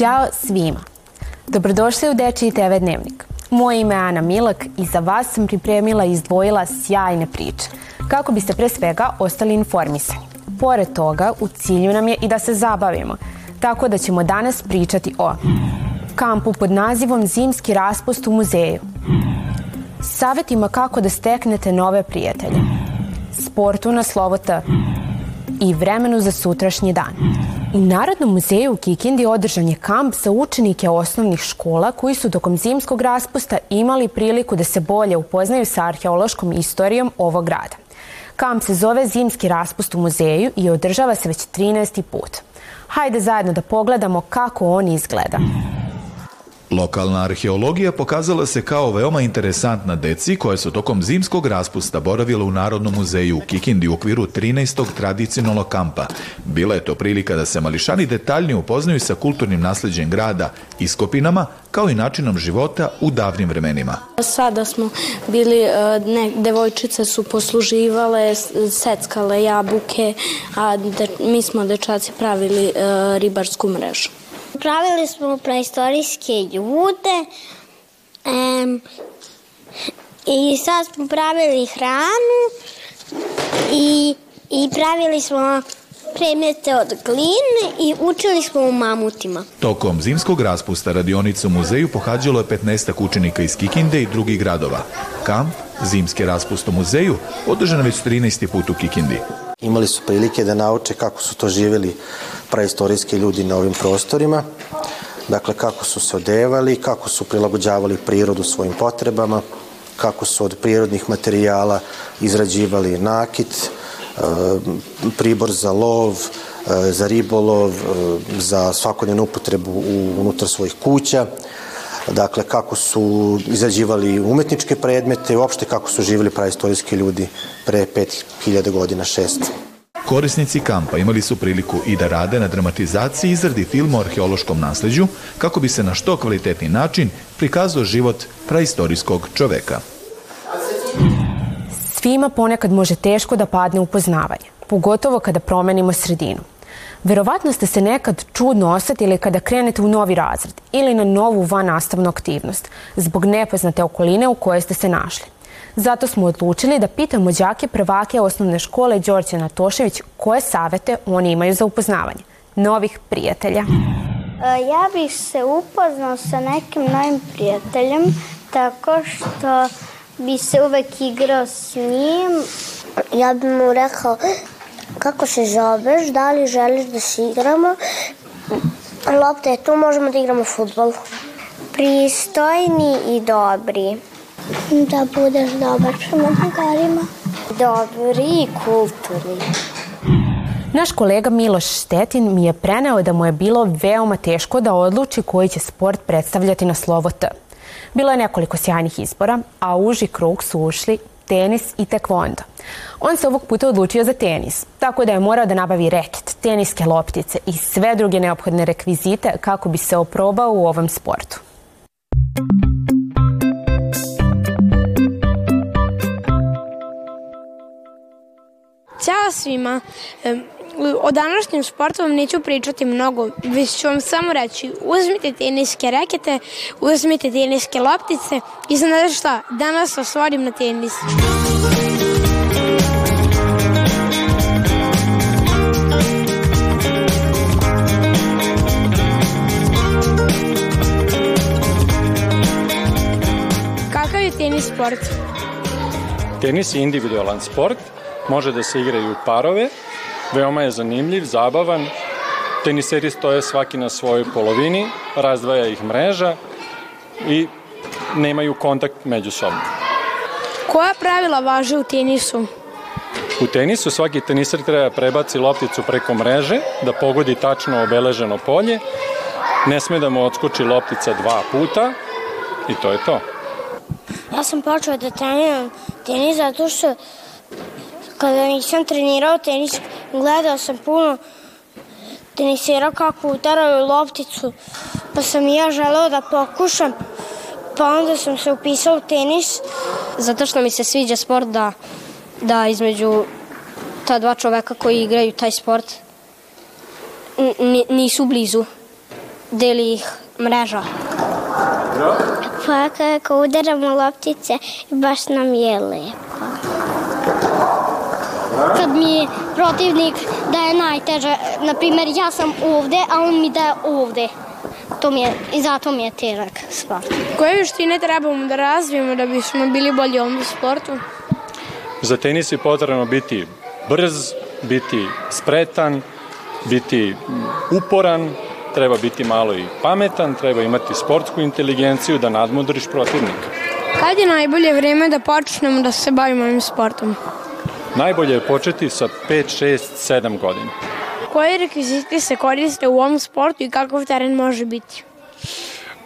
Ćao svima! Dobrodošli u Dečiji TV Dnevnik. Moje ime je Ana Milak i za vas sam pripremila i izdvojila sjajne priče, kako biste pre svega ostali informisani. Pored toga, u cilju nam je i da se zabavimo, tako da ćemo danas pričati o kampu pod nazivom Zimski raspust u muzeju, savetima kako da steknete nove prijatelje, sportu na slovo T i vremenu za sutrašnji dan. U Narodnom muzeju u Kikindi održan je kamp za učenike osnovnih škola koji su tokom zimskog raspusta imali priliku da se bolje upoznaju sa arheološkom istorijom ovog grada. Kamp se zove Zimski raspust u muzeju i održava se već 13. put. Hajde zajedno da pogledamo kako on izgleda. Lokalna arheologija pokazala se kao veoma interesantna deci koja su tokom zimskog raspusta boravila u Narodnom muzeju u Kikindi u okviru 13. tradicionalnog kampa. Bila je to prilika da se mališani detaljnije upoznaju sa kulturnim nasleđem grada, iskopinama, kao i načinom života u davnim vremenima. Sada smo bili, e, ne, devojčice su posluživale, seckale jabuke, a de, mi smo dečaci pravili e, ribarsku mrežu. Pravili smo preistorijske ljude um, i sad smo pravili hranu i, i pravili smo predmete od gline i učili smo u mamutima. Tokom zimskog raspusta radionicu muzeju pohađalo je 15 učenika iz Kikinde i drugih gradova. Kamp, zimski raspust u muzeju, održan već 13. put u Kikindi. Imali su prilike da nauče kako su to živjeli praistorijski ljudi na ovim prostorima, dakle kako su se odevali, kako su prilagođavali prirodu svojim potrebama, kako su od prirodnih materijala izrađivali nakit, e, pribor za lov, e, za ribolov, e, za svakodnevnu upotrebu unutar svojih kuća, dakle kako su izrađivali umetničke predmete i uopšte kako su živjeli praistorijski ljudi pre 5000 godina, šest. Korisnici kampa imali su priliku i da rade na dramatizaciji izradi filma o arheološkom nasleđu kako bi se na što kvalitetni način prikazao život praistorijskog čoveka. Svima ponekad može teško da padne upoznavanje, pogotovo kada promenimo sredinu. Verovatno ste se nekad čudno osetili kada krenete u novi razred ili na novu van nastavnu aktivnost zbog nepoznate okoline u kojoj ste se našli. Zato smo odlučili da pitamo đake prvake osnovne škole Đorđe Natošević koje savete oni imaju za upoznavanje novih prijatelja. E, ja bih se upoznao sa nekim novim prijateljem tako što bi se uvek igrao s njim. Ja bih mu rekao kako se zoveš, da li želiš da se igramo. Lopta je tu, možemo da igramo futbol. Pristojni i dobri. Da budeš dobar prema drugarima. Dobri i kulturni. Naš kolega Miloš Štetin mi je preneo da mu je bilo veoma teško da odluči koji će sport predstavljati na slovo T. Bilo je nekoliko sjajnih izbora, a u uži krug su ušli tenis i tekvondo. On se ovog puta odlučio za tenis, tako da je morao da nabavi reket, teniske loptice i sve druge neophodne rekvizite kako bi se oprobao u ovom sportu. Ćao svima. O današnjem sportu vam neću pričati mnogo, već ću vam samo reći uzmite teniske rekete, uzmite teniske loptice i znate šta, danas vas vodim na tenis. Kakav je tenis sport? Tenis je individualan sport, može da se igraju parove, veoma je zanimljiv, zabavan. Teniseri stoje svaki na svojoj polovini, razdvaja ih mreža i nemaju kontakt međusobno. Koja pravila važe u tenisu? U tenisu svaki teniser treba prebaci lopticu preko mreže, da pogodi tačno obeleženo polje, ne sme da mu odskoči loptica dva puta i to je to. Ja sam počeo da treniram tenis zato što kada nisam trenirao tenis, gledao sam puno tenisera kako udaraju lopticu, pa sam i ja želeo da pokušam, pa onda sam se upisao u tenis. Zato što mi se sviđa sport da, da između ta dva čoveka koji igraju taj sport nisu blizu. deli ih mreža. Pa kako udaramo loptice, baš nam je lepo. Kad mi protivnik daje najteže, na primjer ja sam ovde, a on mi daje ovde. To mi je, I zato mi je težak sport. Koje vještine trebamo da razvijemo da bismo bili bolji u ovom sportu? Za tenis je potrebno biti brz, biti spretan, biti uporan, treba biti malo i pametan, treba imati sportsku inteligenciju da nadmudriš protivnika. Kad je najbolje vreme da počnemo da se bavimo ovim sportom? Najbolje je početi sa 5, 6, 7 godina. Koje rekvizite se koriste u ovom sportu i kakav teren može biti?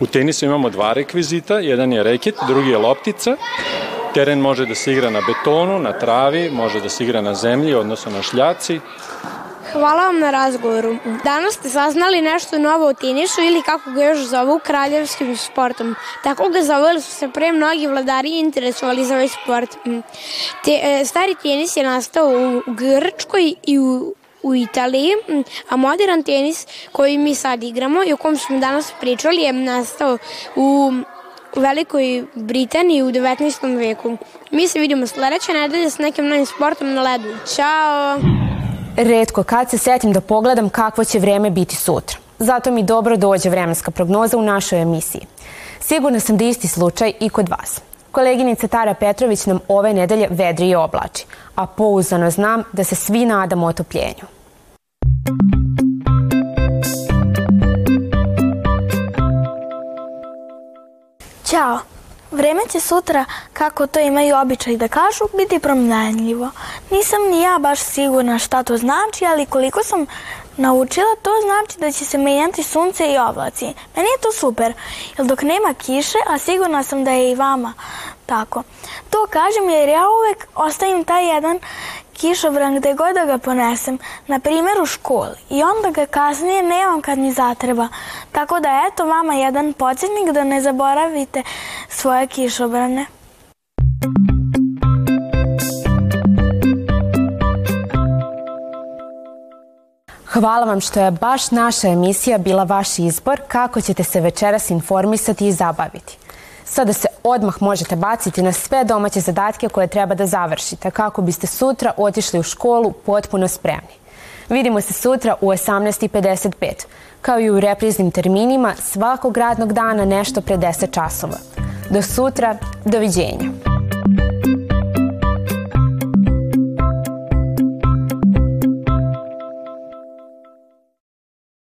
U tenisu imamo dva rekvizita, jedan je reket, drugi je loptica. Teren može da se igra na betonu, na travi, može da se igra na zemlji, odnosno na šljaci. Hvala vam na razgovoru. Danas ste saznali nešto novo o tenisu ili kako ga još zovu kraljevskim sportom. Tako ga zove su se pre mnogi vladari interesovali za ovaj sport. Te, e, stari tenis je nastao u Grčkoj i u u Italiji, a modern tenis koji mi sad igramo i o kom smo danas pričali je nastao u Velikoj Britaniji u 19. veku. Mi se vidimo sledeće nedelje s nekim novim sportom na ledu. Ćao! Redko kad se setim da pogledam kakvo će vreme biti sutra. Zato mi dobro dođe vremenska prognoza u našoj emisiji. Sigurna sam da isti slučaj i kod vas. Koleginica Tara Petrović nam ove nedelje vedri i oblači, a pouzdano znam da se svi nadamo otopljenju. Ćao! Vreme će sutra, kako to imaju običaj da kažu, biti promenljivo. Nisam ni ja baš sigurna šta to znači, ali koliko sam naučila, to znači da će se menjati sunce i oblaci. Meni je to super, jer dok nema kiše, a sigurna sam da je i vama tako. To kažem jer ja uvek ostavim taj jedan kišobran gde god da ga ponesem, na primjer u školi i onda ga kasnije nemam kad mi zatreba. Tako da eto vama jedan podsjetnik da ne zaboravite svoje kišobrane. Hvala vam što je baš naša emisija bila vaš izbor kako ćete se večeras informisati i zabaviti. Sada se odmah možete baciti na sve domaće zadatke koje treba da završite kako biste sutra otišli u školu potpuno spremni. Vidimo se sutra u 18.55, kao i u repriznim terminima svakog radnog dana nešto pre 10 časova. Do sutra, doviđenja.